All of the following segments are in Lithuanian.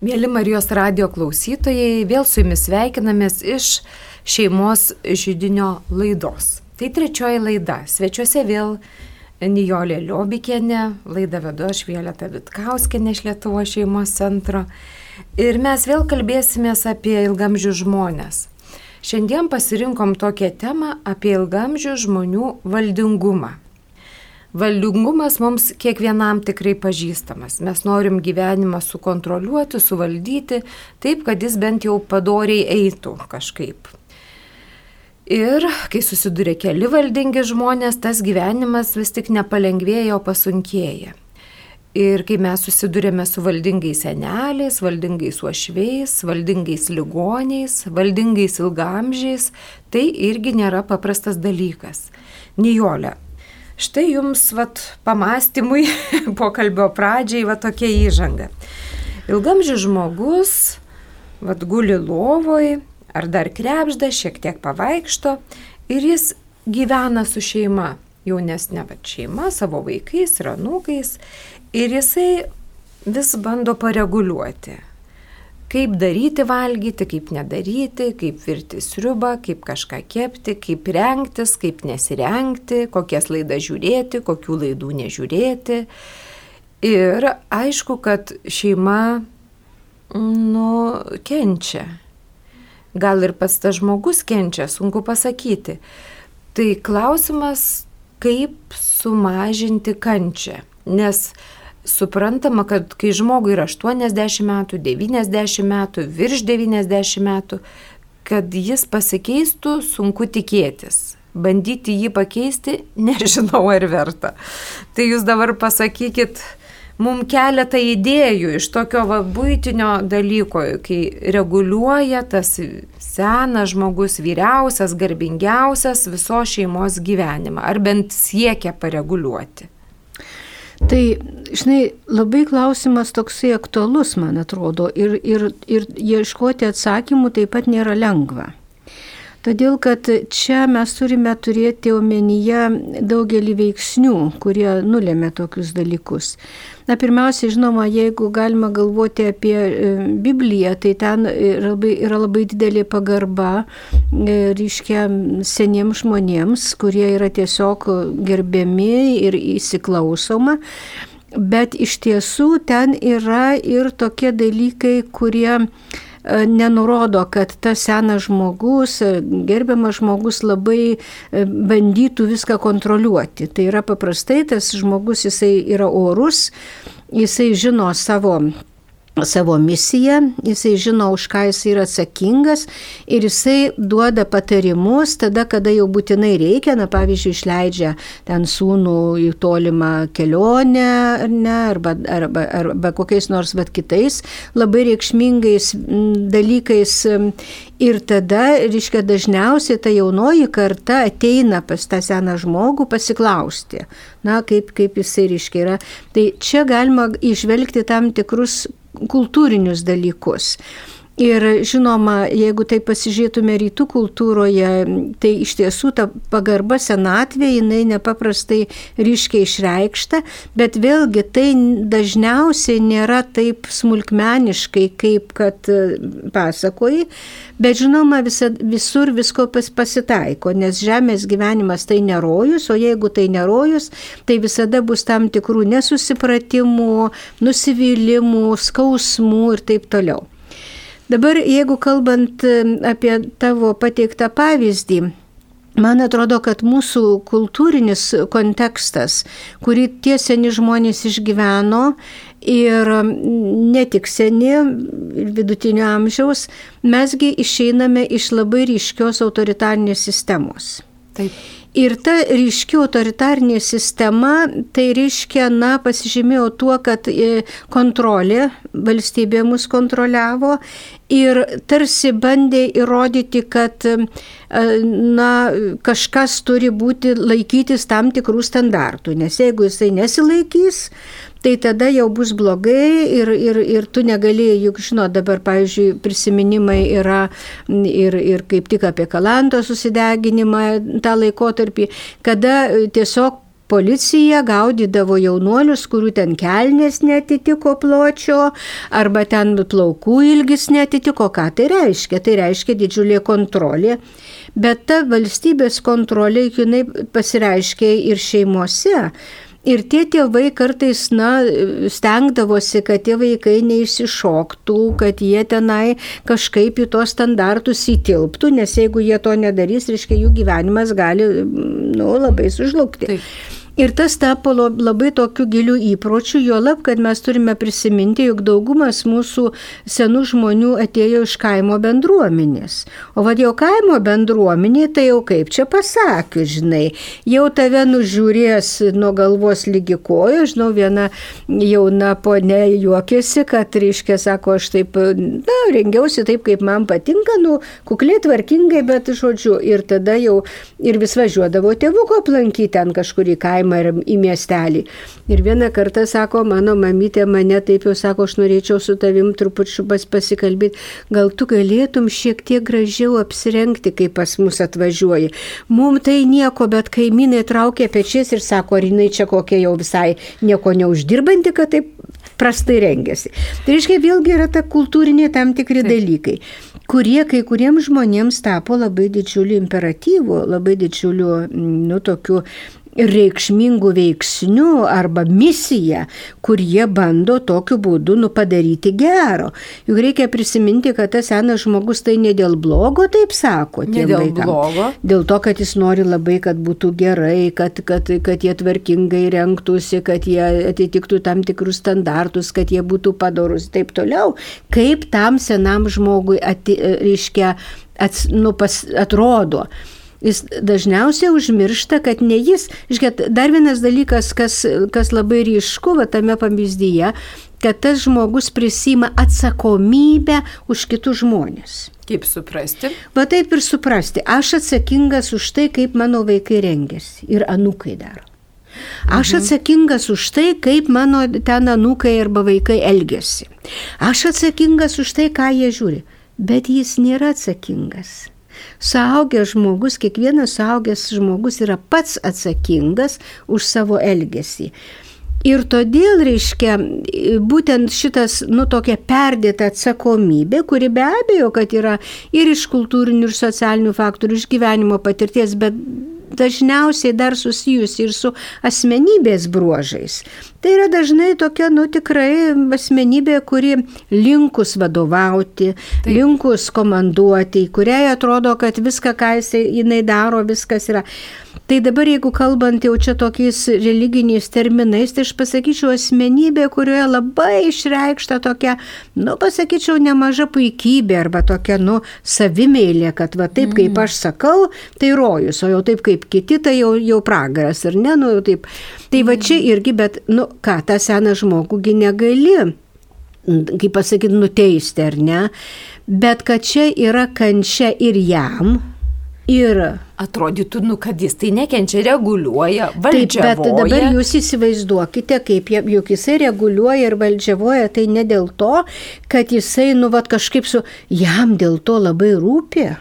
Mėly Marijos radio klausytojai, vėl su jumis sveikinamės iš šeimos žydinio laidos. Tai trečioji laida. Svečiuose vėl Nijolė Liobikienė, laidą vedu aš Violeta Vitkauskinė iš Lietuvo šeimos centro. Ir mes vėl kalbėsime apie ilgamžių žmonės. Šiandien pasirinkom tokią temą apie ilgamžių žmonių valdingumą. Valdingumas mums kiekvienam tikrai pažįstamas. Mes norim gyvenimą sukontroliuoti, suvaldyti, taip, kad jis bent jau padoriai eitų kažkaip. Ir kai susiduria keli valdingi žmonės, tas gyvenimas vis tik nepalengvėja, o pasunkėja. Ir kai mes susidurėme su valdingais seneliais, valdingais uošviais, valdingais ligoniais, valdingais ilgamžiais, tai irgi nėra paprastas dalykas. Nijolė, Štai jums vat, pamastymui pokalbio pradžiai va tokia įžanga. Ilgamžis žmogus vat, guli lovoj ar dar krepžda, šiek tiek pavaikšto ir jis gyvena su šeima, jaunesnė vat, šeima, savo vaikais ir anūkais ir jisai vis bando pareguliuoti kaip daryti valgyti, kaip nedaryti, kaip virti sriubą, kaip kažką kepti, kaip rengtis, kaip nesirengti, kokias laidas žiūrėti, kokių laidų nežiūrėti. Ir aišku, kad šeima, nu, kenčia. Gal ir pats tas žmogus kenčia, sunku pasakyti. Tai klausimas, kaip sumažinti kančią. Nes suprantama, kad kai žmogui yra 80 metų, 90 metų, virš 90 metų, kad jis pasikeistų, sunku tikėtis. Bandyti jį pakeisti, nežinau ar verta. Tai jūs dabar pasakykit mums keletą idėjų iš tokio va, būtinio dalyko, kai reguliuoja tas senas žmogus, vyriausias, garbingiausias visos šeimos gyvenimą, ar bent siekia pareguliuoti. Tai, žinai, labai klausimas toksai aktualus, man atrodo, ir, ir, ir ieškoti atsakymų taip pat nėra lengva. Todėl, kad čia mes turime turėti omenyje daugelį veiksnių, kurie nulėmė tokius dalykus. Na, pirmiausia, žinoma, jeigu galima galvoti apie e, Bibliją, tai ten yra labai, yra labai didelė pagarba, e, reiškia, seniems žmonėms, kurie yra tiesiog gerbiami ir įsiklausoma. Bet iš tiesų ten yra ir tokie dalykai, kurie nenurodo, kad tas senas žmogus, e, gerbiamas žmogus labai e, bandytų viską kontroliuoti. Tai yra paprastai tas žmogus, jisai yra orus, jisai žino savo savo misiją, jisai žino, už ką jisai yra atsakingas ir jisai duoda patarimus tada, kada jau būtinai reikia, na pavyzdžiui, išleidžia ten sūnų į tolimą kelionę ar ne, arba, arba, arba kokiais nors bet kitais labai reikšmingais dalykais. Ir tada, reiškia, dažniausiai ta jaunoji karta ateina pas tą seną žmogų pasiklausti, na, kaip, kaip jisai, reiškia, yra. Tai čia galima išvelgti tam tikrus kultūrinius dalykus. Ir žinoma, jeigu tai pasižiūrėtume rytų kultūroje, tai iš tiesų ta pagarba senatvė, jinai nepaprastai ryškiai išreikšta, bet vėlgi tai dažniausiai nėra taip smulkmeniškai, kaip kad e, pasakoji, bet žinoma, visa, visur visko pas, pasitaiko, nes žemės gyvenimas tai nerojus, o jeigu tai nerojus, tai visada bus tam tikrų nesusipratimų, nusivylimų, skausmų ir taip toliau. Dabar, jeigu kalbant apie tavo pateiktą pavyzdį, Man atrodo, kad mūsų kultūrinis kontekstas, kurį tie seni žmonės išgyveno ir ne tik seni, vidutinio amžiaus, mesgi išeiname iš labai ryškios autoritarnės sistemos. Taip. Ir ta ryški autoritarinė sistema, tai reiškia, na, pasižymėjo tuo, kad e, kontrolė, valstybė mus kontroliavo ir tarsi bandė įrodyti, kad, e, na, kažkas turi būti laikytis tam tikrų standartų, nes jeigu jisai nesilaikys, tai tada jau bus blogai ir, ir, ir tu negali, juk žinot, dabar, pavyzdžiui, prisiminimai yra ir, ir kaip tik apie kalanto susideginimą tą laikotarpį, kada tiesiog policija gaudydavo jaunuolius, kurių ten kelnės netitiko pločio, arba ten plaukų ilgis netitiko. Ką tai reiškia? Tai reiškia didžiulė kontrolė. Bet ta valstybės kontrolė, jinai pasireiškia ir šeimose. Ir tie tėvai kartais, na, stengdavosi, kad tie vaikai neišsišoktų, kad jie tenai kažkaip į tos standartus įtilptų, nes jeigu jie to nedarys, reiškia, jų gyvenimas gali, nu, labai sužlugti. Taip. Ir tas tapo labai tokiu giliu įpročiu, jo lab, kad mes turime prisiminti, jog daugumas mūsų senų žmonių atėjo iš kaimo bendruomenės. O vad jau kaimo bendruomenė, tai jau kaip čia pasakius, žinai, jau tave nužiūrės nuo galvos lygi kojo, žinau, viena jauna ponė juokėsi, kad, reiškia, sako, aš taip, na, rengiausi taip, kaip man patinka, nu, kukliai tvarkingai, bet žodžiu, ir tada jau ir vis važiuodavo tėvuko aplankyti ten kažkur į kaimą kaimą ar į miestelį. Ir vieną kartą sako, mano mamytė mane taip jau sako, aš norėčiau su tavim trupučiu pas pasikalbėti, gal tu galėtum šiek tiek gražiau apsirengti, kai pas mus atvažiuoji. Mums tai nieko, bet kaimynai traukia pečiais ir sako, ar jinai čia kokia jau visai nieko neuždirbanti, kad taip prastai rengiasi. Tai reiškia, vėlgi yra ta kultūrinė tam tikri Taip. dalykai kurie kai kuriems žmonėms tapo labai didžiuliu imperatyvu, labai didžiuliu, nu, tokiu reikšmingų veiksnių arba misija, kur jie bando tokiu būdu nu, padaryti gero. Juk reikia prisiminti, kad tas senas žmogus tai ne dėl blogo, taip sako. Ne dėl vaikam. blogo. Dėl to, kad jis nori labai, kad būtų gerai, kad, kad, kad jie tvarkingai renktųsi, kad jie atitiktų tam tikrus standartus, kad jie būtų padorus ir taip toliau. Kaip tam senam žmogui ati, reiškia, ats, nu, pas, atrodo jis dažniausiai užmiršta, kad ne jis. Iškėt, dar vienas dalykas, kas, kas labai ryšku va, tame pavyzdyje, kad tas žmogus prisima atsakomybę už kitus žmonės. Kaip suprasti? Va taip ir suprasti. Aš atsakingas už tai, kaip mano vaikai rengiasi ir anukai daro. Aš mhm. atsakingas už tai, kaip mano ten anukai arba vaikai elgesi. Aš atsakingas už tai, ką jie žiūri. Bet jis nėra atsakingas. Suaugęs žmogus, kiekvienas suaugęs žmogus yra pats atsakingas už savo elgesį. Ir todėl, reiškia, būtent šitas, nu, tokia perdėta atsakomybė, kuri be abejo, kad yra ir iš kultūrinių, ir socialinių faktorių, iš gyvenimo patirties, bet dažniausiai dar susijusi ir su asmenybės bruožais. Tai yra dažnai tokia, nu tikrai asmenybė, kuri linkus vadovauti, Taip. linkus komanduoti, kuriai atrodo, kad viską, ką jisai, jinai daro, viskas yra. Tai dabar jeigu kalbant jau čia tokiais religiniais terminais, tai aš pasakyčiau asmenybė, kurioje labai išreikšta tokia, nu pasakyčiau, nemaža puikybė arba tokia, nu, savimėlė, kad va taip kaip mm. aš sakau, tai rojus, o jau taip kaip kiti, tai jau, jau pragaras, ar ne, nu taip. Tai va čia irgi, bet, nu ką, tą seną žmogųgi negali kaip pasakyti, nuteisti, ar ne? Bet kad čia yra kančia ir jam, ir atrodytų, nu, kad jis tai nekenčia, reguliuoja, valdžiavoja. Taip, bet dabar jūs įsivaizduokite, kaip juk jisai reguliuoja ir valdžiavoja, tai ne dėl to, kad jisai, nu, vad kažkaip su, jam dėl to labai rūpia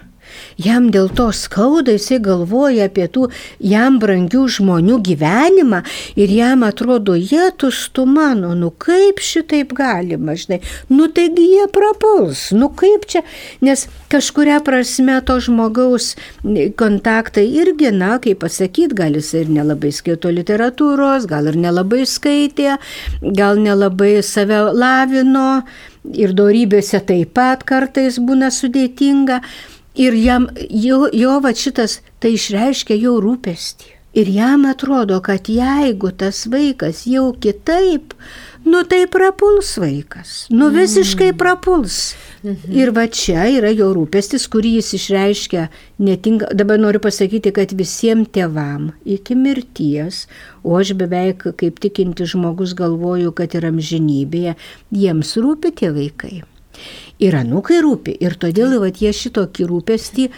jam dėl to skauda, jisai galvoja apie tų jam brangių žmonių gyvenimą ir jam atrodo, jie tuštu mano, nu kaip šitaip galima, žinai, nu taigi jie prapuls, nu kaip čia, nes kažkuria prasme to žmogaus kontaktai irgi, na, kaip pasakyti, gal jis ir nelabai skaito literatūros, gal ir nelabai skaitė, gal nelabai save lavino ir darybėse taip pat kartais būna sudėtinga. Ir jam, jo, jo va šitas, tai išreiškia jau rūpestį. Ir jam atrodo, kad jeigu tas vaikas jau kitaip, nu tai prapuls vaikas, nu visiškai prapuls. Mhm. Ir va čia yra jo rūpestis, kurį jis išreiškia netinka. Dabar noriu pasakyti, kad visiems tėvam iki mirties, o aš beveik kaip tikinti žmogus galvoju, kad ir amžinybėje, jiems rūpi tie vaikai ir anukai rūpi. Ir todėl vat, jie šitokį rūpestį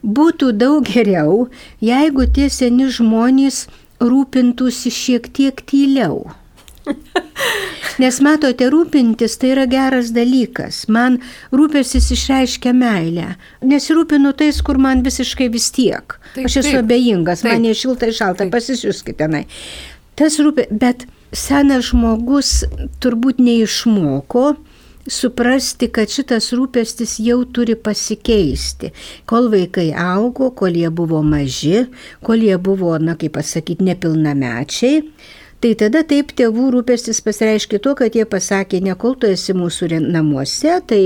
būtų daug geriau, jeigu tie seni žmonės rūpintųsi šiek tiek tyliau. Nes matote, rūpintis tai yra geras dalykas. Man rūpestis išreiškia meilę. Nesirūpinu tais, kur man visiškai vis tiek. Taip, Aš esu taip, abejingas, taip. man nešilta išalta, pasisiuskite tenai. Tas rūpė, bet senas žmogus turbūt neišmoko suprasti, kad šitas rūpestis jau turi pasikeisti. Kol vaikai augo, kol jie buvo maži, kol jie buvo, na kaip pasakyti, nepilnamečiai, Tai tada taip tėvų rūpestis pasireiškia tuo, kad jie pasakė, ne kol tu esi mūsų namuose, tai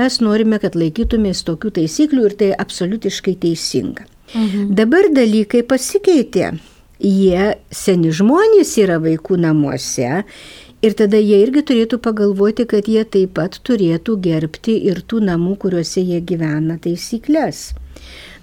mes norime, kad laikytumės tokių taisyklių ir tai absoliutiškai teisinga. Mhm. Dabar dalykai pasikeitė. Jie seni žmonės yra vaikų namuose Ir tada jie irgi turėtų pagalvoti, kad jie taip pat turėtų gerbti ir tų namų, kuriuose jie gyvena taisyklės.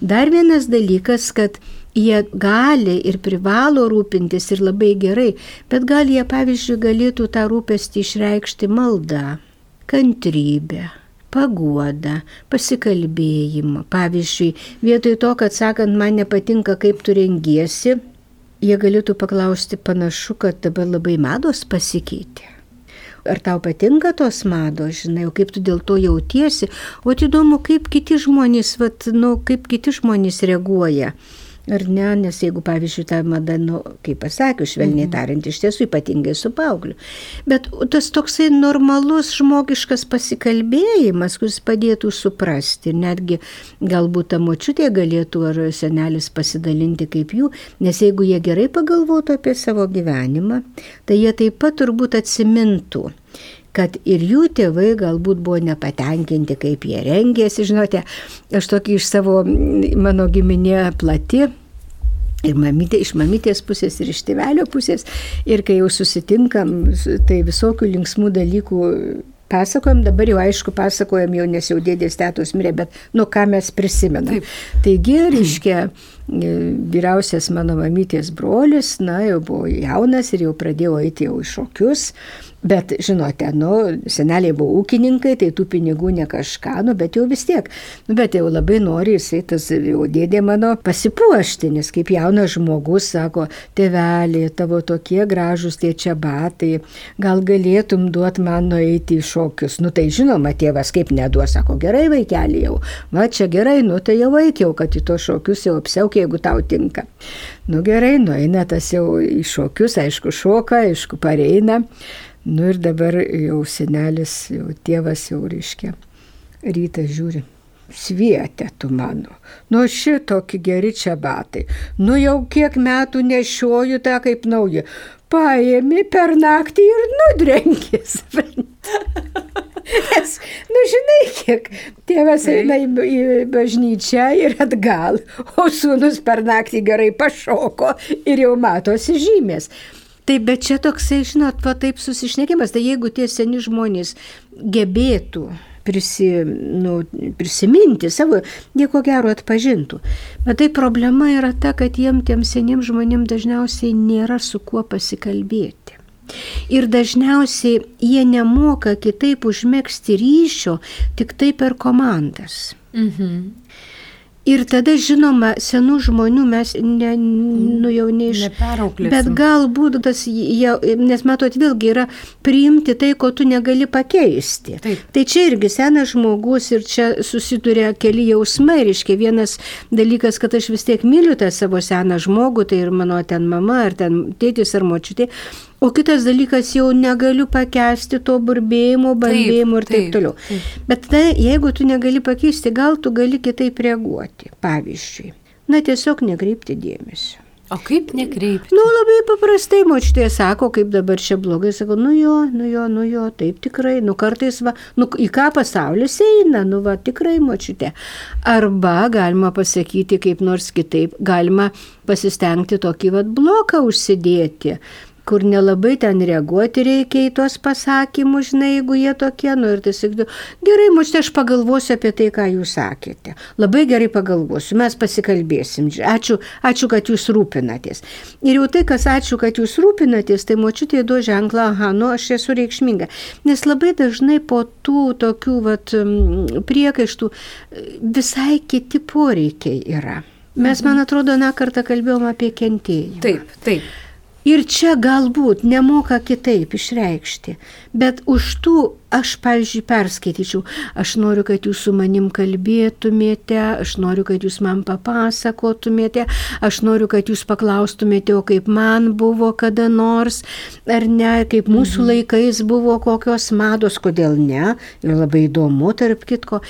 Dar vienas dalykas, kad jie gali ir privalo rūpintis ir labai gerai, bet gal jie, pavyzdžiui, galėtų tą rūpestį išreikšti maldą, kantrybę paguodą, pasikalbėjimą. Pavyzdžiui, vietoj to, kad sakant, man nepatinka, kaip tu rengiesi, jie galėtų paklausti, panašu, kad dabar labai mados pasikeitė. Ar tau patinka tos mados, žinai, o kaip tu dėl to jautiesi, o įdomu, kaip kiti žmonės, vat, nu, kaip kiti žmonės reaguoja. Ar ne, nes jeigu, pavyzdžiui, ta mada, nu, kaip pasakiau, švelniai mhm. tariant, iš tiesų ypatingai su paaugliu. Bet tas toksai normalus žmogiškas pasikalbėjimas, kuris padėtų suprasti, netgi galbūt ta močiutė galėtų ar senelis pasidalinti kaip jų, nes jeigu jie gerai pagalvotų apie savo gyvenimą, tai jie taip pat turbūt atsimintų kad ir jų tėvai galbūt buvo nepatenkinti, kaip jie rengėsi. Žinote, aš tokį iš savo, mano giminė plati, Ir mamytė, iš mamytės pusės ir iš tėvelio pusės. Ir kai jau susitinkam, tai visokių linksmų dalykų pasakojam, dabar jau aišku pasakojam jau, nes jau dėdės tėtus mirė, bet nu ką mes prisimenam. Taip. Taigi, reiškia, vyriausias mano mamytės brolis, na, jau buvo jaunas ir jau pradėjo eiti jau į šokius. Bet, žinote, nu, seneliai buvo ūkininkai, tai tų pinigų ne kažką, nu, bet jau vis tiek. Nu, bet jau labai nori jisai, tas jau dėdė mano, pasipuošti, nes kaip jaunas žmogus sako, tėvelė, tavo tokie gražus tie čia batai, gal galėtum duoti man nueiti į šokius. Nu, tai žinoma, tėvas kaip neduos, sako, gerai vaikeli jau, va čia gerai, nu, tai jau vaikiau, kad į to šokius jau apsiauk, jeigu tau tinka. Nu, gerai, nueina tas jau į šokius, aišku, šoka, aišku, pareina. Nu ir dabar jau senelis, jau tėvas jau reiškia, rytą žiūri. Svietė tu mano, nu šitokį geri čia batai, nu jau kiek metų nešioju tą kaip naują, paėmi per naktį ir nudrenkis. Nes, nu žinai, kiek tėvas eina į, į bažnyčią ir atgal, o sūnus per naktį gerai pašoko ir jau matosi žymės. Tai bet čia toksai, žinot, va taip susišnekimas, tai jeigu tie seni žmonės gebėtų prisi, nu, prisiminti savo, jie ko gero atpažintų. Bet tai problema yra ta, kad jiem tiem seniem žmonėm dažniausiai nėra su kuo pasikalbėti. Ir dažniausiai jie nemoka kitaip užmėgsti ryšio tik tai per komandas. Mhm. Ir tada, žinoma, senų žmonių mes ne, nu, jau neiš... Bet galbūt tas, jie, nes matot, vėlgi yra priimti tai, ko tu negali pakeisti. Taip. Tai čia irgi senas žmogus ir čia susiduria keli jausmai. Reiškia, vienas dalykas, kad aš vis tiek myliu tą savo seną žmogų, tai ir mano ten mama, ar ten tėtis, ar močiutė. O kitas dalykas, jau negaliu pakęsti to burbėjimo, bambėjimo ir taip, taip toliau. Taip. Bet tada, jeigu tu negali pakeisti, gal tu gali kitaip reaguoti. Pavyzdžiui, na tiesiog nekreipti dėmesio. O kaip nekreipti? Nu, labai paprastai močiutė sako, kaip dabar čia blogai, sako, nu jo, nu jo, nu jo, taip tikrai, nu kartais, va, nu į ką pasaulis eina, nu va, tikrai močiutė. Arba galima pasakyti kaip nors kitaip, galima pasistengti tokį va bloką užsidėti kur nelabai ten reaguoti reikia į tuos pasakymus, žinai, jeigu jie tokie, nu ir sakytų, gerai, muštė, aš pagalvosiu apie tai, ką jūs sakėte. Labai gerai pagalvosiu, mes pasikalbėsim. Ačiū, ačiū, kad jūs rūpinatės. Ir jau tai, kas ačiū, kad jūs rūpinatės, tai močiutė duo ženklą, aha, nu aš esu reikšminga. Nes labai dažnai po tų tokių vat, priekaištų visai kiti poreikiai yra. Mes, man atrodo, na kartą kalbėjom apie kentėjimą. Taip, taip. Ir čia galbūt nemoka kitaip išreikšti, bet už tų aš, pavyzdžiui, perskaityčiau, aš noriu, kad jūs su manim kalbėtumėte, aš noriu, kad jūs man papasakotumėte, aš noriu, kad jūs paklaustumėte, o kaip man buvo kada nors, ar ne, kaip mūsų mhm. laikais buvo kokios mados, kodėl ne, ir labai įdomu, tarp kitko,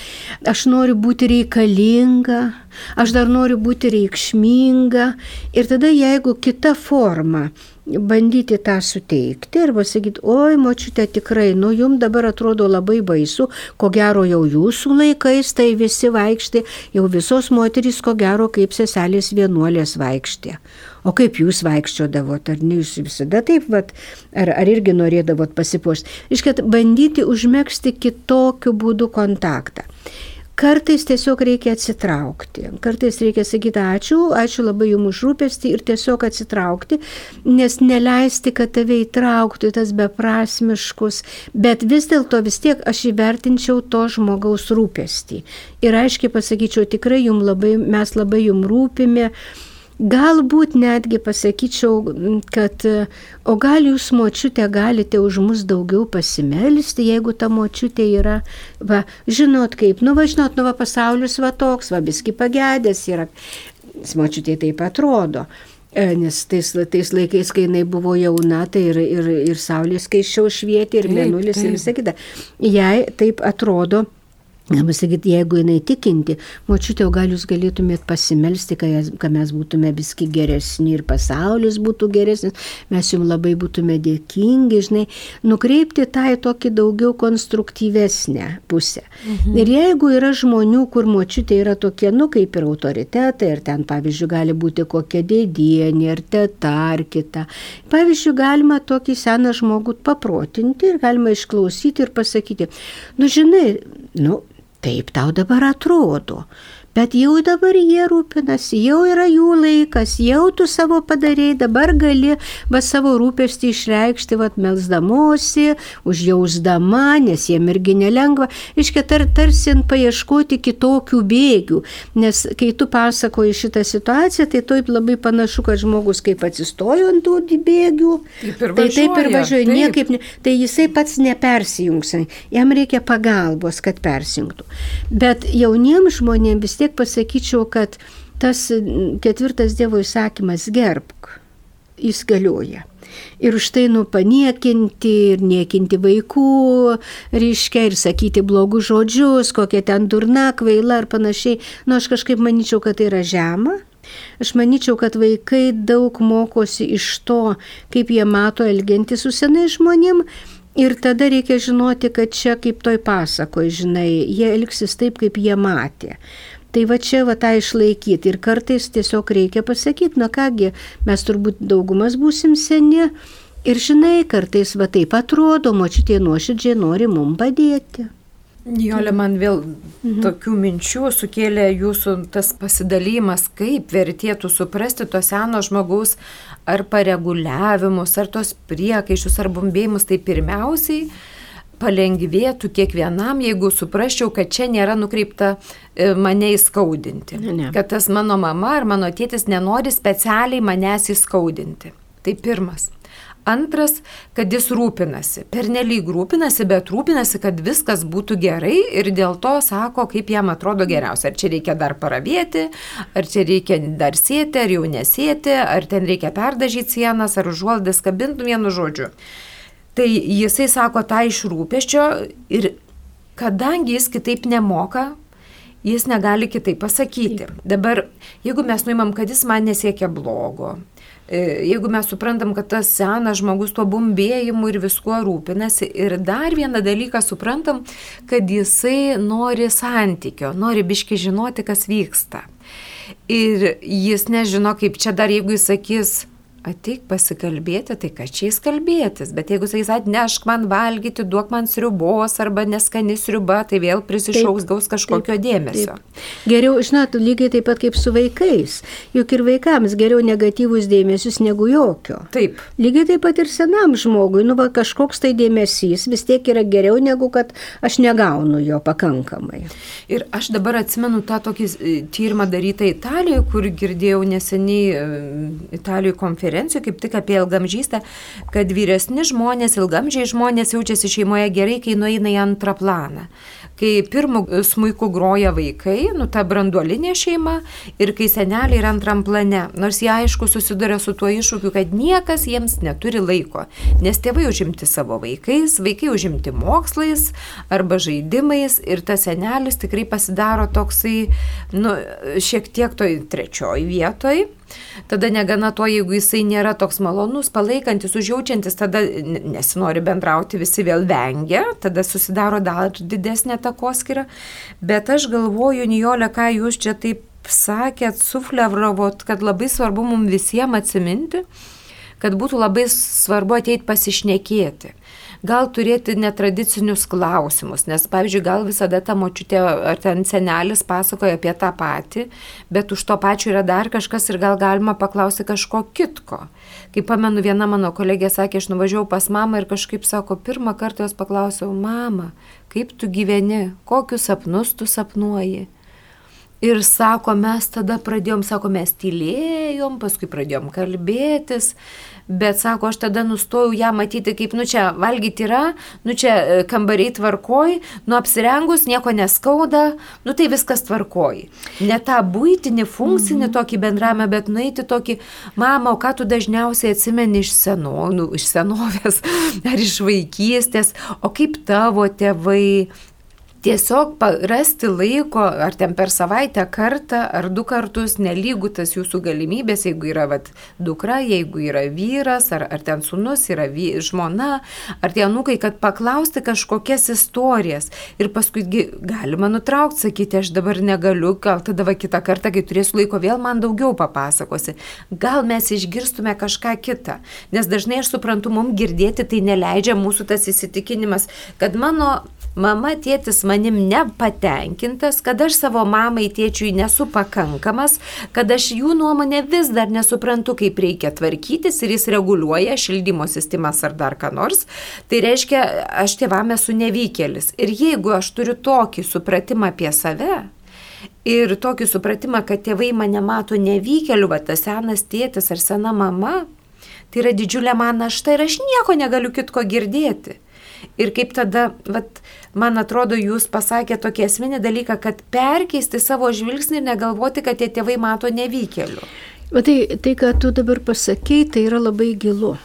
aš noriu būti reikalinga, aš dar noriu būti reikšminga ir tada jeigu kita forma bandyti tą suteikti ir pasakyti, oi, močiute, tikrai, nu jums dabar atrodo labai baisu, ko gero jau jūsų laikais tai visi vaikšti, jau visos moterys ko gero kaip seselės vienuolės vaikšti. O kaip jūs vaikščiodavot, ar ne jūs visada taip, vat, ar, ar irgi norėdavot pasipuošti. Iškart bandyti užmėgsti kitokiu būdu kontaktą. Kartais tiesiog reikia atsitraukti. Kartais reikia sakyti ačiū, ačiū labai jums už rūpestį ir tiesiog atsitraukti, nes neleisti, kad tave įtrauktų į tas beprasmiškus, bet vis dėlto vis tiek aš įvertinčiau to žmogaus rūpestį. Ir aiškiai pasakyčiau, tikrai jums labai, mes labai jums rūpime Galbūt netgi pasakyčiau, kad o gal jūs močiutė galite už mus daugiau pasimelsti, jeigu ta močiutė yra, va, žinot kaip, nu va, žinot, nu va, pasaulis va toks, va, biski pagėdęs yra. Močiutė taip atrodo. E, nes tais, tais laikais, kai jinai buvo jauna, tai ir, ir, ir saulės skaičiau švietė, ir mėnulis, ir visa kita. Jai taip atrodo, Galima sakyti, jeigu jinai tikinti, močiutė, o gal jūs galėtumėt pasimelsti, kad mes būtume viski geresni ir pasaulis būtų geresnis, mes jums labai būtume dėkingi, žinai, nukreipti tą į tokį daugiau konstruktyvesnę pusę. Mhm. Ir jeigu yra žmonių, kur močiutė yra tokie, nu, kaip ir autoritetai, ir ten, pavyzdžiui, gali būti kokia dėdienė, ar teta, ar kita. Pavyzdžiui, galima tokį seną žmogų paprotinti ir galima išklausyti ir pasakyti, nu, žinai, nu, Taip tau dabar atrodo, Bet jau dabar jie rūpinasi, jau yra jų laikas, jau tu savo padarėjai, dabar gali va savo rūpestį išreikšti, va melsdamosi, užjausdama, nes jiem irgi nelengva, iškia tar, tarsi paieškoti kitokių bėgių, nes kai tu pasakoji šitą situaciją, tai taip labai panašu, kad žmogus kaip atsistojo ant tų bėgių, taip tai taip ir važiuoja, taip. niekaip, ne, tai jisai pats nepersijungs, jam reikia pagalbos, kad persijungtų. Bet jauniems žmonėms vis tiek tiek pasakyčiau, kad tas ketvirtas Dievo įsakymas gerbk, jis galioja. Ir už tai nu paniekinti ir niekinti vaikų, reiškia, ir sakyti blogus žodžius, kokia ten durna, kvaila ar panašiai. Nu, aš kažkaip manyčiau, kad tai yra žema. Aš manyčiau, kad vaikai daug mokosi iš to, kaip jie mato elgianti su senai žmonėm. Ir tada reikia žinoti, kad čia kaip toj pasakoje, žinai, jie elgsis taip, kaip jie matė. Tai va čia va tą išlaikyti ir kartais tiesiog reikia pasakyti, na kągi, mes turbūt daugumas būsim seni ir žinai, kartais va taip atrodo, močiutė nuoširdžiai nori mum padėti. Jolė, man vėl mhm. tokių minčių sukėlė jūsų tas pasidalymas, kaip vertėtų suprasti to seno žmogaus ar pareguliavimus, ar tos priekaišus, ar bombėjimus. Tai pirmiausiai palengvėtų kiekvienam, jeigu suprasčiau, kad čia nėra nukreipta e, mane įskaudinti. Ne. Kad tas mano mama ar mano tėtis nenori specialiai manęs įskaudinti. Tai pirmas. Antras, kad jis rūpinasi. Pernelyg rūpinasi, bet rūpinasi, kad viskas būtų gerai ir dėl to sako, kaip jam atrodo geriausia. Ar čia reikia dar paravėti, ar čia reikia dar sėti, ar jau nesėti, ar ten reikia perdažyti sienas, ar užuoldas kabintų vienu žodžiu. Tai jisai sako tą iš rūpeščio ir kadangi jis kitaip nemoka, jis negali kitaip pasakyti. Dabar, jeigu mes nuimam, kad jis man nesiekia blogo, e, jeigu mes suprantam, kad tas senas žmogus tuo bumbėjimu ir viskuo rūpinasi ir dar vieną dalyką suprantam, kad jisai nori santykio, nori biški žinoti, kas vyksta. Ir jis nežino, kaip čia dar, jeigu jis sakys, ateik pasikalbėti, tai ką čia įskalbėtis, bet jeigu sakys, atnešk man valgyti, duok man sriubos arba neskani sriuba, tai vėl prisišauks, taip, gaus kažkokio taip, dėmesio. Taip. Geriau, žinot, lygiai taip pat kaip su vaikais, juk ir vaikams geriau negatyvus dėmesius negu jokio. Taip. Lygiai taip pat ir senam žmogui, nu va kažkoks tai dėmesys vis tiek yra geriau negu kad aš negaunu jo pakankamai. Ir aš dabar atsimenu tą tokį e, tyrimą darytą Italijoje, kur girdėjau neseniai e, Italijoje konferenciją konferencijoje kaip tik apie ilgamžystę, kad vyresni žmonės, ilgamžiai žmonės jaučiasi šeimoje gerai, kai nueina į antrą planą. Kai pirmų smūkų groja vaikai, nu ta branduolinė šeima, ir kai seneliai yra antram plane, nors jie aišku susiduria su tuo iššūkiu, kad niekas jiems neturi laiko, nes tėvai užimti savo vaikais, vaikai užimti mokslais arba žaidimais ir tas senelis tikrai pasidaro toksai, nu, šiek tiek toj trečioj vietoj Tada negana to, jeigu jisai nėra toks malonus, palaikantis, užjaučiantis, tada nesinori bendrauti, visi vėl vengia, tada susidaro dar didesnė takoskira. Bet aš galvoju, Nijolė, ką jūs čia taip sakėt, suflevravot, kad labai svarbu mums visiems atsiminti, kad būtų labai svarbu ateiti pasišnekėti gal turėti netradicinius klausimus, nes, pavyzdžiui, gal visada ta močiutė ar ten senelis pasakoja apie tą patį, bet už to pačio yra dar kažkas ir gal galima paklausti kažko kitko. Kaip pamenu, viena mano kolegė sakė, aš nuvažiavau pas mamą ir kažkaip sako, pirmą kartą jos paklausiau, mama, kaip tu gyveni, kokius sapnus tu sapnuoji. Ir sako, mes tada pradėjom, sako, mes tylėjom, paskui pradėjom kalbėtis, bet sako, aš tada nustojau ją matyti kaip, nu čia valgyti yra, nu čia e, kambariai tvarkoj, nu apsirengus nieko neskauda, nu tai viskas tvarkoj. Ne tą būtinį, funkcinį mhm. tokį bendramą, bet nueiti tokį, mama, o ką tu dažniausiai atsimeni iš, seno, nu, iš senovės ar iš vaikystės, o kaip tavo tėvai, tiesiog rasti laiko, ar ten per savaitę kartą, ar du kartus, nelygų tas jūsų galimybės, jeigu yra vat, dukra, jeigu yra vyras, ar, ar ten sunus, yra vy, žmona, ar tie nukai, kad paklausti kažkokias istorijas. Ir paskui galima nutraukti, sakyti, aš dabar negaliu, gal tada va kitą kartą, kai turėsiu laiko, vėl man daugiau papasakosi. Gal mes išgirstume kažką kitą. Nes dažnai aš suprantu, mums girdėti tai neleidžia mūsų tas įsitikinimas, kad mano mama, tėtis manim nepatenkintas, kad aš savo mamai, tėčiui nesu pakankamas, kad aš jų nuomonę vis dar nesuprantu, kaip reikia tvarkytis ir jis reguliuoja šildymo sistemas ar dar ką nors, tai reiškia, aš tėvam esu nevykėlis. Ir jeigu aš turiu tokį supratimą apie save, ir tokį supratimą, kad tėvai mane mato nevykėliu, va tas senas tėtis ar sena mama, tai yra didžiulė man našta ir aš nieko negaliu kitko girdėti. Ir kaip tada, vat, man atrodo, jūs pasakėte tokį esminį dalyką, kad perkeisti savo žvilgsnį ir negalvoti, kad tie tėvai mato nevykėlių. O tai, tai, ką tu dabar pasakėjai, tai yra labai gilu.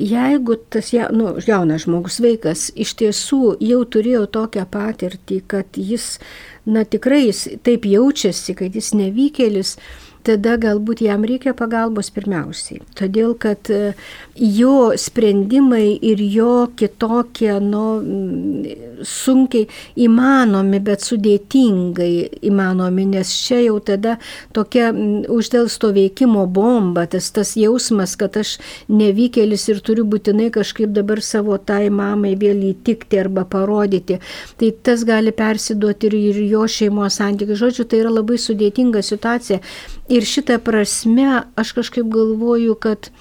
Jeigu tas ja, nu, jaunas žmogus, vaikas, iš tiesų jau turėjo tokią patirtį, kad jis, na tikrai jis taip jaučiasi, kad jis nevykėlis, tada galbūt jam reikia pagalbos pirmiausiai. Todėl, kad jo sprendimai ir jo kitokie, nu, sunkiai įmanomi, bet sudėtingai įmanomi, nes čia jau tada tokia uždėlsto veikimo bomba, tas, tas jausmas, kad aš nevykėlis ir turiu būtinai kažkaip dabar savo tai mamai vėl įtikti arba parodyti. Tai tas gali persiduoti ir, ir jo šeimos santykių. Žodžiu, tai yra labai sudėtinga situacija. Ir šitą prasme aš kažkaip galvoju, kad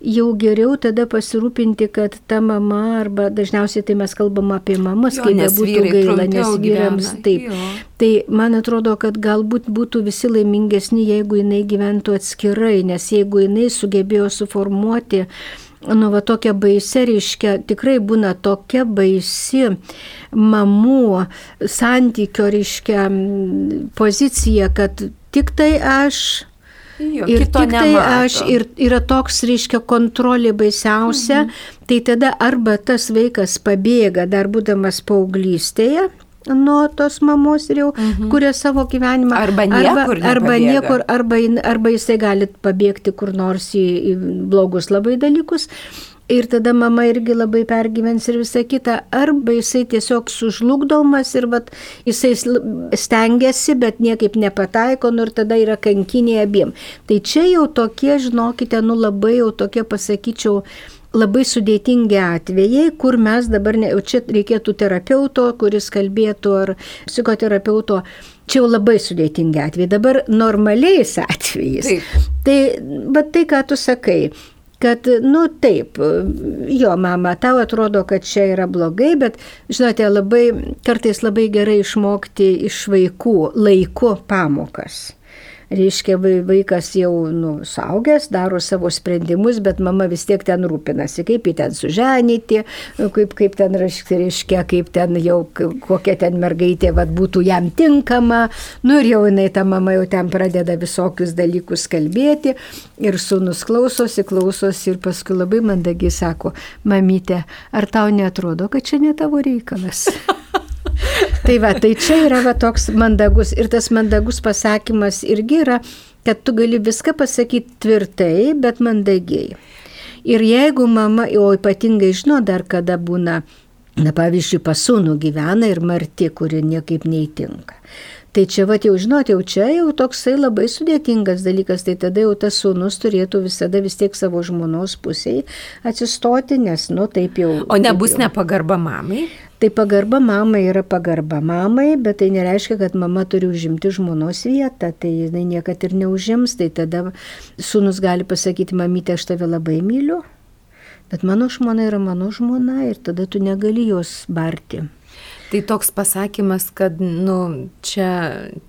jau geriau tada pasirūpinti, kad ta mama, arba dažniausiai tai mes kalbam apie mamas, jo, kaip būtų gaila, nes vyrams taip. Jo. Tai man atrodo, kad galbūt būtų visi laimingesni, jeigu jinai gyventų atskirai, nes jeigu jinai sugebėjo suformuoti nu, va tokia baisi, reiškia, tikrai būna tokia baisi mamų santykio, reiškia, pozicija, kad tik tai aš. Jo, ir tik tai nemato. aš, ir yra toks, reiškia, kontrolė baisiausia, mhm. tai tada arba tas vaikas pabėga dar būdamas paauglystėje, nuo tos mamos ir jau mhm. kuria savo gyvenimą. Arba niekur. Arba, arba niekur, arba, arba jisai gali pabėgti kur nors į, į blogus labai dalykus ir tada mama irgi labai pergyvens ir visa kita, arba jisai tiesiog sužlugdomas ir vat, jisai stengiasi, bet niekaip nepataiko, nu ir tada yra kankinė abiem. Tai čia jau tokie, žinokite, nu labai jau tokie pasakyčiau, labai sudėtingi atvejai, kur mes dabar, ne, čia reikėtų terapeuto, kuris kalbėtų, ar psichoterapeuto, čia jau labai sudėtingi atvejai. Dabar normaliais atvejais. Taip. Tai, bet tai, ką tu sakai, kad, nu taip, jo mama, tau atrodo, kad čia yra blogai, bet, žinote, labai, kartais labai gerai išmokti iš vaikų laiku pamokas. Reiškia vaikas jau nu, saugęs, daro savo sprendimus, bet mama vis tiek ten rūpinasi, kaip jį ten suženyti, kaip, kaip ten reiškia, kaip ten jau kokia ten mergaitė vat, būtų jam tinkama. Nu ir jau jinai ta mama jau ten pradeda visokius dalykus kalbėti ir sunus klausosi, klausosi ir paskui labai mandagiai sako, mamytė, ar tau netrodo, kad čia ne tavo reikalas? tai va, tai čia yra va, toks mandagus ir tas mandagus pasakymas irgi yra, kad tu gali viską pasakyti tvirtai, bet mandagiai. Ir jeigu mama, o ypatingai žino dar, kada būna, na pavyzdžiui, pasūnų gyvena ir marti, kuri niekaip neįtinka. Tai čia, va, jau žinot, jau čia jau toksai labai sudėtingas dalykas, tai tada jau tas sūnus turėtų visada vis tiek savo žmonos pusėje atsistoti, nes, nu, taip jau. O nebus nepagarba mamai? Tai pagarba mamai yra pagarba mamai, bet tai nereiškia, kad mama turi užimti žmonos vietą, tai jinai niekad ir neužims, tai tada sūnus gali pasakyti, mamytė, aš tave labai myliu, bet mano žmona yra mano žmona ir tada tu negali jos barti. Tai toks pasakymas, kad, nu, čia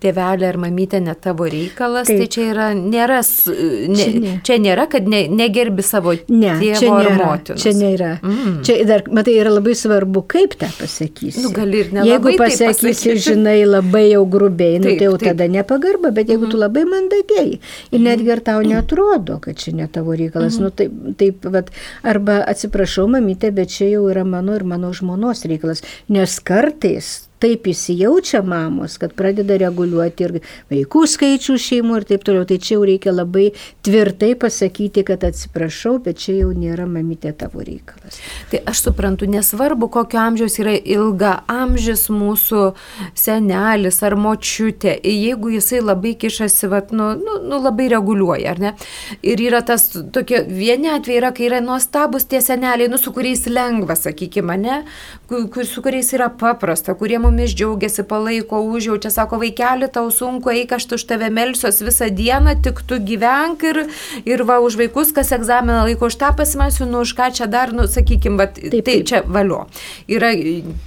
tėvelė ar mamytė ne tavo reikalas, tai Taip. tai čia yra, nėra, ne, čia, ne. čia nėra, kad ne, negerbi savo ne, tėvo ar motinos. Čia nėra. Mm. Čia dar, matai, yra labai svarbu, kaip tą pasakysi. Nu, gali ir nelabai. Jeigu pasakysi, žinai, labai jau grubiai, nu, taip, tai jau taip. tada nepagarba, bet jeigu mm. tu labai mandagiai ir netgi ar tau netrodo, kad čia ne tavo reikalas, mm. nu, taip, taip, vat, arba atsiprašau, mamytė, bet čia jau yra mano ir mano žmonos reikalas, nes kar kartais taip įsijaučia mamos, kad pradeda reguliuoti ir vaikų skaičių šeimų ir taip toliau. Tai čia jau reikia labai tvirtai pasakyti, kad atsiprašau, bet čia jau nėra mamytė tavo reikalas. Tai aš suprantu, nesvarbu, kokio amžiaus yra ilga amžius mūsų senelis ar močiutė, jeigu jisai labai kišasi, vat, nu, nu, nu, labai reguliuoja, ar ne? Ir yra tas tokie, vieni atvejai yra, kai yra nuostabus tie seneliai, nu, su kuriais lengva, sakykime, ne, kur, su kuriais yra paprasta, kurie mums mumis džiaugiasi, palaiko, užjaučia, sako, vaikeli, tau sunku, eik, aš už tave melsiuos visą dieną, tik tu gyvenk ir, ir va, už vaikus, kas egzaminą laiko, už tą pasimasiu, nu už ką čia dar, nu, sakykime, bet taip, tai taip. čia valio. Yra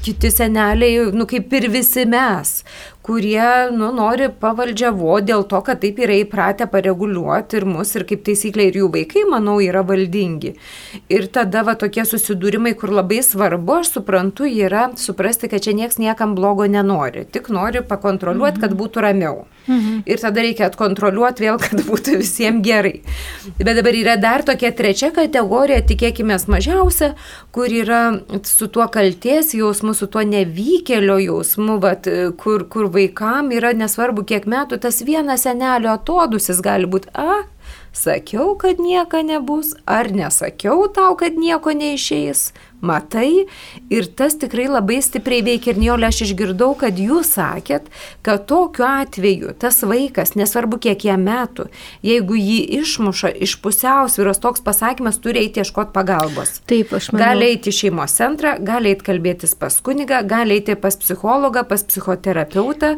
kiti seneliai, nu kaip ir visi mes, kurie nu, nori pavaldžiavo dėl to, kad taip yra įpratę pareguliuoti ir mus, ir kaip taisyklė, ir jų vaikai, manau, yra valdingi. Ir tada va tokie susidūrimai, kur labai svarbu, aš suprantu, yra suprasti, kad čia nieks niekam blogo nenori, tik nori pakontroliuoti, mhm. kad būtų ramiau. Mhm. Ir tada reikia atkontroliuoti vėl, kad būtų visiems gerai. Bet dabar yra dar tokia trečia kategorija, tikėkime mažiausia, kur yra su tuo kalties jausmu, su tuo nevykėlio jausmu, vat, kur, kur vaikam yra nesvarbu kiek metų, tas vienas senelio atodusis gali būti, a, sakiau, kad nieko nebus, ar nesakiau tau, kad nieko neišeis, matai. Ir tas tikrai labai stipriai veikia. Ir Niolė, aš išgirdau, kad jūs sakėt, kad tokiu atveju tas vaikas, nesvarbu kiek jam metų, jeigu jį išmuša iš pusiausvyros, toks pasakymas turi eiti ieškoti pagalbos. Taip, aš manau. Gali eiti į šeimos centrą, gali eiti kalbėtis pas kunigą, gali eiti pas psichologą, pas psichoterapeutą,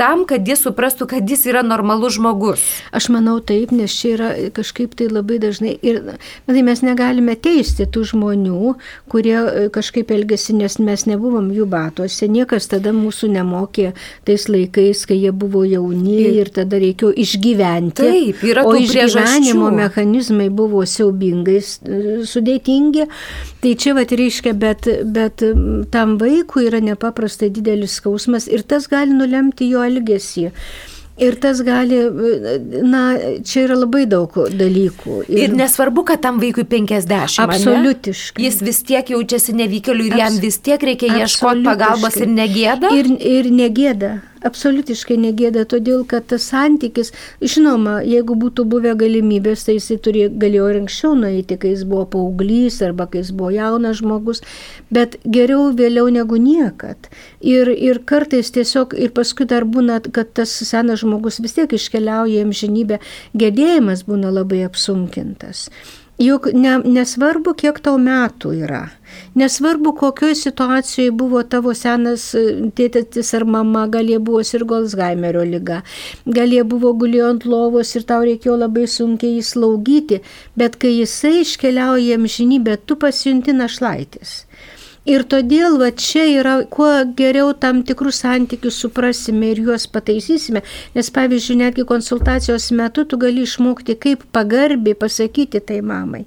tam, kad jis suprastų, kad jis yra normalus žmogus. Aš manau taip, nes čia yra kažkaip tai labai dažnai ir tai mes negalime teisti tų žmonių, kurie kurie e, kažkaip elgesi, nes mes nebuvom jų batuose, niekas tada mūsų nemokė tais laikais, kai jie buvo jauni ir tada reikėjo išgyventi. Taip, yra o išgyvenimo mechanizmai buvo siaubingai sudėtingi. Tai čia va reiškia, bet, bet tam vaikui yra nepaprastai didelis skausmas ir tas gali nulemti jo elgesį. Ir tas gali, na, čia yra labai daug dalykų. Ir, ir nesvarbu, kad tam vaikui 50. Absoliutiškai. Jis vis tiek jaučiasi nevykėliu ir Abs jam vis tiek reikia ieškoti pagalbos ir negėda. Ir, ir negėda absoliutiškai negėda, todėl kad tas santykis, žinoma, jeigu būtų buvę galimybės, tai jisai turėjo, galėjo ir anksčiau nueiti, kai jis buvo paauglys arba kai jis buvo jaunas žmogus, bet geriau vėliau negu niekad. Ir, ir kartais tiesiog, ir paskui dar būna, kad tas senas žmogus vis tiek iškeliauja į amžinybę, gedėjimas būna labai apsunkintas. Juk ne, nesvarbu, kiek tau metų yra. Nesvarbu, kokioje situacijoje buvo tavo senas e, tėtis ar mama, gal jie buvo sirgo Alzheimerio lyga, gal jie buvo gulėjo ant lovos ir tau reikėjo labai sunkiai jį slaugyti, bet kai jisai iškeliauja amžinybę, tu pasijunti našlaitis. Ir todėl va čia yra, kuo geriau tam tikrus santykius suprasime ir juos pataisysime, nes pavyzdžiui, netgi konsultacijos metu tu gali išmokti, kaip pagarbiai pasakyti tai mamai,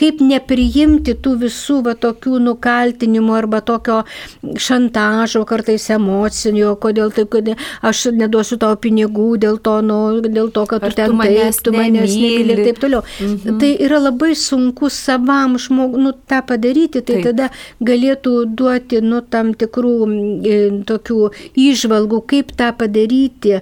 kaip nepriimti tų visų va tokių nukaltinimų arba tokio šantažo, kartais emocinio, kodėl taip, kad aš neduosiu tau pinigų dėl to, nu, dėl to kad tu Ar ten tu manęs taip, tu manęs nemyli ir taip toliau. Mhm. Tai yra labai sunku savam žmogui nu, tą padaryti, tai taip. tada galėtų duoti nu, tam tikrų m, e, tokių įžvalgų, kaip tą padaryti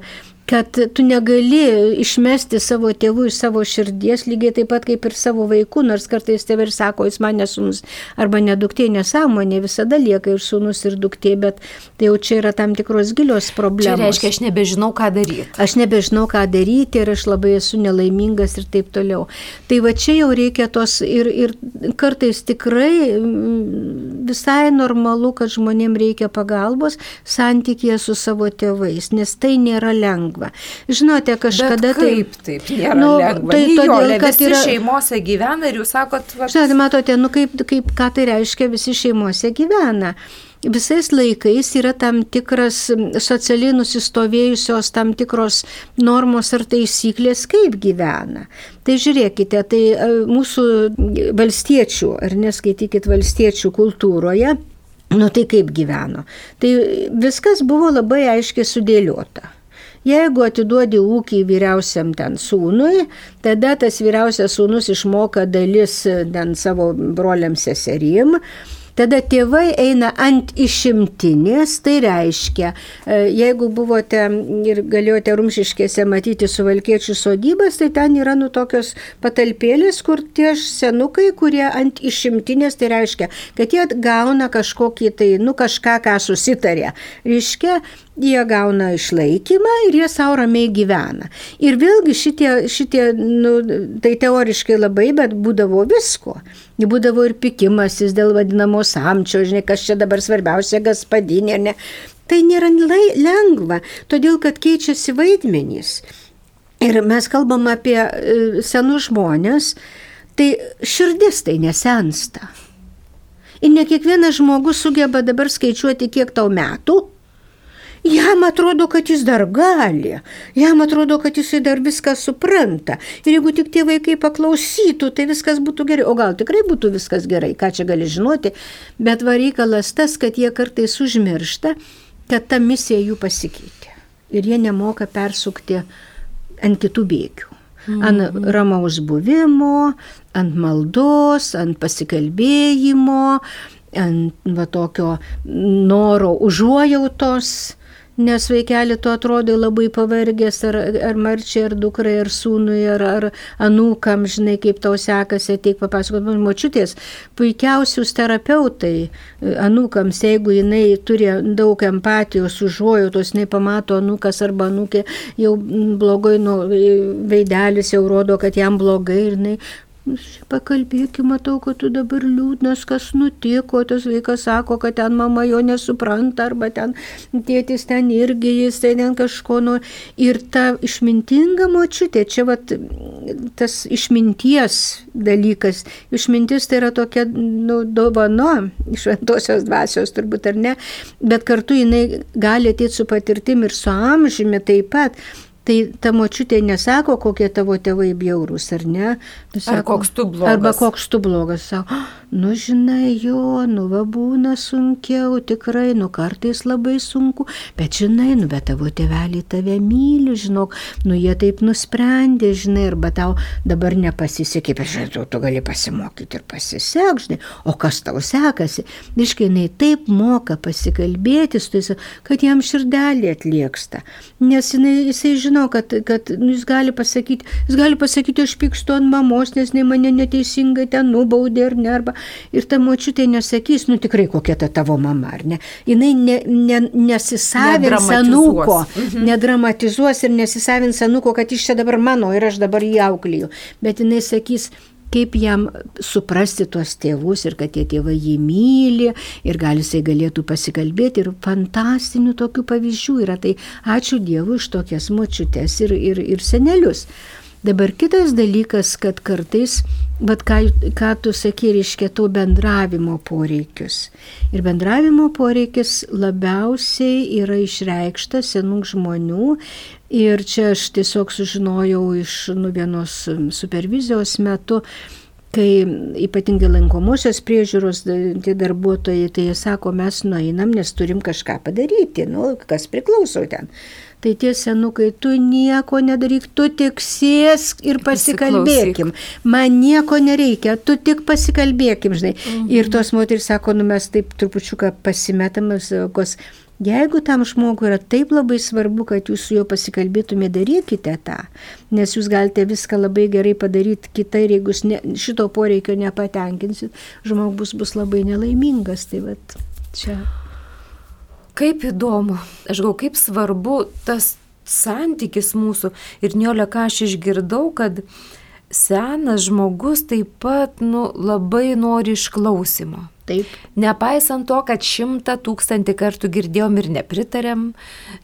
kad tu negali išmesti savo tėvų iš savo širdies, lygiai taip pat kaip ir savo vaikų, nors kartais tėvai ir sako, jis man nesunus arba neduktė nesąmonė, visada lieka ir sunus ir duktė, bet tai jau čia yra tam tikros gilios problemos. reiškia, aš nebežinau, ką daryti. Aš nebežinau, ką daryti ir aš labai esu nelaimingas ir taip toliau. Tai va čia jau reikia tos ir, ir kartais tikrai mm, visai normalu, kad žmonėm reikia pagalbos santykėje su savo tėvais, nes tai nėra lengva. Žinote, kažkada Bet kaip taip nėra Nu, lengva. tai Tai todėl, todėl, kad visi yra- šeimose gyvena ir jūs sakot, va, Žinote, matote, nu kaip, kaip, ką tai reiškia, visi šeimose gyvena. Visais laikais yra tam tikras socialiai nusistovėjusios tam tikros normos ar taisyklės, kaip gyvena. Tai žiūrėkite, tai e, mūsų valstiečių, ar neskaitykit valstiečių kultūroje, nu tai kaip gyveno. Tai viskas buvo labai aiškiai sudėliota. Jeigu atiduodi ūkį vyriausiam ten sūnui, tada tas vyriausias sūnus išmoka dalis ten savo broliam seserim. Tada tėvai eina ant išimtinės, tai reiškia, e, jeigu buvote ir galėjote rumšiškėse matyti suvalkiečių sodybas, tai ten yra nu tokios patalpėlės, kur tie senukai, kurie ant išimtinės, tai reiškia, kad jie gauna kažkokį tai, nu kažką, ką susitarė. Reiškia, jie gauna išlaikymą ir jie savo ramiai gyvena. Ir vėlgi šitie, šitie nu, tai teoriškai labai, bet būdavo visko. Būdavo ir pikimasis dėl vadinamo samčio, žinai, kas čia dabar svarbiausia, gaspadinė, ne. Tai nėra lai- lengva, todėl kad keičiasi vaidmenys. Ir mes kalbam apie e, senus žmonės, tai širdis tai nesensta. Ir ne kiekvienas žmogus sugeba dabar skaičiuoti, kiek tau metų. Jam atrodo, kad jis dar gali, jam atrodo, kad jisai dar viską supranta. Ir jeigu tik tie vaikai paklausytų, tai viskas būtų gerai. O gal tikrai būtų viskas gerai, ką čia gali žinoti. Bet vareikalas tas, kad jie kartais užmiršta, kad ta misija jų pasikeitė. Ir jie nemoka persukti ant kitų bėgių. Ant ramaus buvimo, ant maldos, ant pasikalbėjimo, ant va, tokio noro užuojautos. Nes vaikeli tu atrodai labai pavargęs, ar, ar marčiai, ar dukrai, ar sūnui, ar, ar anūkam, žinai, kaip tau sekasi, ateik papasakot, man močiutės, puikiausius terapeutai anūkams, jeigu jinai turi daug empatijos, užuojautos, jinai pamato anūkas arba anūkė, jau blogai nu, veidelis jau rodo, kad jam blogai ir jinai Pakalbėkime, matau, kad tu dabar liūdnas, kas nutiko, tas vaikas sako, kad ten mama jo nesupranta, arba ten tėtis ten irgi, jis ten kažko nu. Ir ta išmintinga močiutė, čia vat, tas išminties dalykas, išmintis tai yra tokia nu, dovana, šventosios dvasios turbūt ar ne, bet kartu jinai gali ateiti su patirtim ir su amžiumi taip pat. Tai ta močiutė nesako, kokie tavo tėvai bjaurūs, ar ne? Tu Ar koks tu blogas. Arba koks tu blogas, sako, nu žinai, jo, nu va būna sunkiau, tikrai, nu kartais labai sunku, bet žinai, nu bet tavo tėveliai tave myli, žinok, nu jie taip nusprendė, žinai, arba tau dabar nepasisekė, bet žinai, tu, tu gali pasimokyti ir pasisek, žinai, o kas tau sekasi, iškai jinai taip moka pasikalbėti su tais, kad jam širdelį atlieksta, nes jinai, jisai žino, kad, kad nu, jis gali pasakyti, jis gali pasakyti, aš pykstu ant mamos, nes jinai mane neteisingai ten nubaudė ar ne, arba ir ta močiutė nesakys, nu tikrai kokia ta tavo mama, ar ne. Jinai ne, ne, nesisavins senuko, mhm. nedramatizuos ir nesisavins senuko, kad iš čia dabar mano ir aš dabar jį aukliju. Bet jinai sakys, kaip jam suprasti tuos tėvus ir kad tie tėvai jį myli ir gal jisai galėtų pasikalbėti ir fantastinių tokių pavyzdžių yra. Tai ačiū Dievui iš tokias močiutes ir, ir, ir senelius. Dabar kitas dalykas, kad kartais, bet ką, ką tu sakai, reiškia to bendravimo poreikius. Ir bendravimo poreikis labiausiai yra išreikštas senų žmonių. Ir čia aš tiesiog sužinojau iš nu, vienos supervizijos metu, kai ypatingai lankomosios priežiūros tie darbuotojai, tai jie sako, mes nueinam, nes turim kažką padaryti, nu, kas priklauso ten. Tai tie senukai, tu nieko nedaryk, tu tik sėsk ir pasikalbėkim. Man nieko nereikia, tu tik pasikalbėkim, žinai. Mhm. Ir tos moteris sako, nu mes taip trupučiuką pasimetam, kos Jeigu tam žmogui yra taip labai svarbu, kad jūs su juo pasikalbėtumė, darykite tą, nes jūs galite viską labai gerai padaryti kitai ir jeigu ne, šito poreikio nepatenkinsit, žmogus bus labai nelaimingas. Tai vat, čia. Kaip įdomu, aš galvoju, kaip svarbu tas santykis mūsų ir niolė, ką aš išgirdau, kad senas žmogus taip pat nu, labai nori išklausimo. Taip. Nepaisant to, kad šimtą tūkstantį kartų girdėjom ir nepritarėm,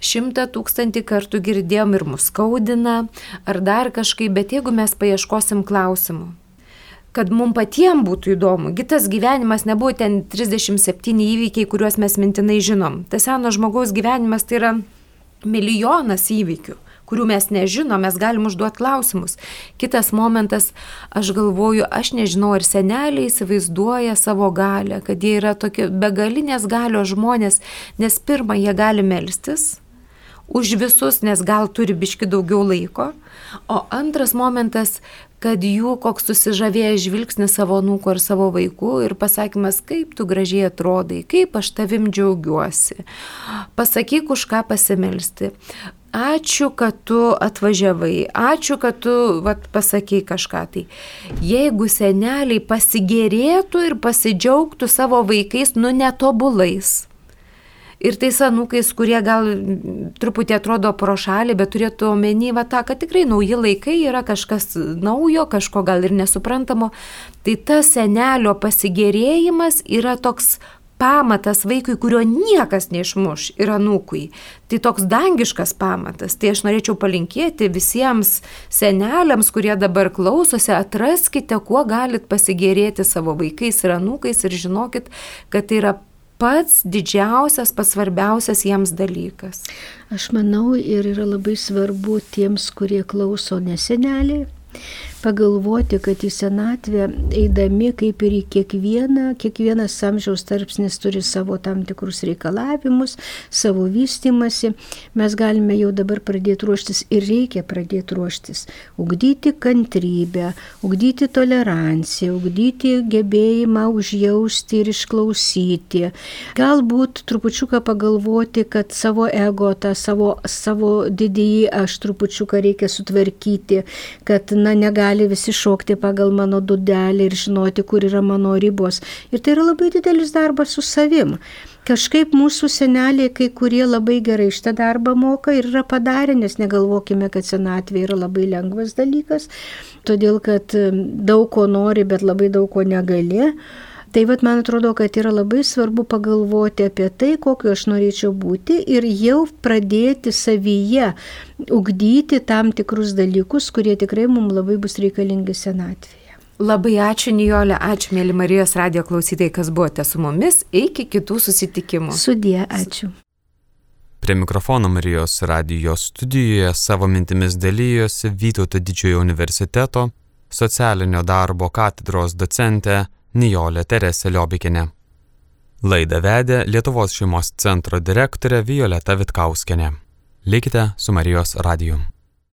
šimtą tūkstantį kartų girdėjom ir mus skaudina, ar dar kažkaip, bet jeigu mes paieškosim klausimų, kad mums patiems būtų įdomu, kitas gyvenimas nebuvo ten 37 įvykiai, kuriuos mes mintinai žinom. Tas seno žmogaus gyvenimas tai yra milijonas įvykių kurių mes nežinom, mes galim užduoti klausimus. Kitas momentas, aš galvoju, aš nežinau, ar seneliai įsivaizduoja savo galę, kad jie yra tokie begalinės galios žmonės, nes pirmą, jie gali melstis už visus, nes gal turi biški daugiau laiko. O antras momentas, kad jų koks susižavėjęs žvilgsnis savo nūko ir savo vaikų ir pasakymas, kaip tu gražiai atrodai, kaip aš tavim džiaugiuosi. Pasakyk, už ką pasimelsti. Ačiū, kad tu atvažiavai, ačiū, kad tu vat, pasakai kažką tai. Jeigu seneliai pasigėrėtų ir pasidžiaugtų savo vaikais, nu netobulais. Ir tais anūkais, kurie gal truputį atrodo pro šalį, bet turėtų omeny, va tą, kad tikrai nauji laikai yra kažkas naujo, kažko gal ir nesuprantamo, tai tas senelio pasigėrėjimas yra toks pamatas vaikui, kurio niekas neišmuš, yra nūkui. Tai toks dangiškas pamatas. Tai aš norėčiau palinkėti visiems seneliams, kurie dabar klausosi, atraskite, kuo galit pasigėrėti savo vaikais ir anūkais ir žinokit, kad tai yra pats didžiausias, pats svarbiausias jiems dalykas. Aš manau ir yra labai svarbu tiems, kurie klauso neseneliai pagalvoti, kad į senatvę eidami kaip ir į kiekvieną, kiekvienas amžiaus tarpsnis turi savo tam tikrus reikalavimus, savo vystimasi, mes galime jau dabar pradėti ruoštis ir reikia pradėti ruoštis. Ugdyti kantrybę, ugdyti toleranciją, ugdyti gebėjimą užjausti ir išklausyti. Galbūt trupučiuką pagalvoti, kad savo ego, tą savo, savo didįjį aš trupučiuką reikia sutvarkyti, kad na negali gali visi šokti pagal mano dudelį ir žinoti, kur yra mano ribos. Ir tai yra labai didelis darbas su savim. Kažkaip mūsų seneliai, kai kurie labai gerai šitą darbą moka ir yra padarę, nes negalvokime, kad senatvė yra labai lengvas dalykas, todėl kad daug ko nori, bet labai daug ko negali. Tai vad man atrodo, kad yra labai svarbu pagalvoti apie tai, kokio aš norėčiau būti ir jau pradėti savyje ugdyti tam tikrus dalykus, kurie tikrai mums labai bus reikalingi senatvėje. Labai ačiū Nijolė, ačiū mėly Marijos radio klausytojai, kas buvote su mumis, iki kitų susitikimų. Sudie, ačiū. Prie mikrofono Marijos radijos studijoje savo mintimis dalyjosi Vytauto didžiojo universiteto socialinio darbo katedros docentė Nijolė Teresė Liobikinė. Laidą vedė Lietuvos šeimos centro direktorė Violeta Vitkauskenė. Likite su Marijos radiju.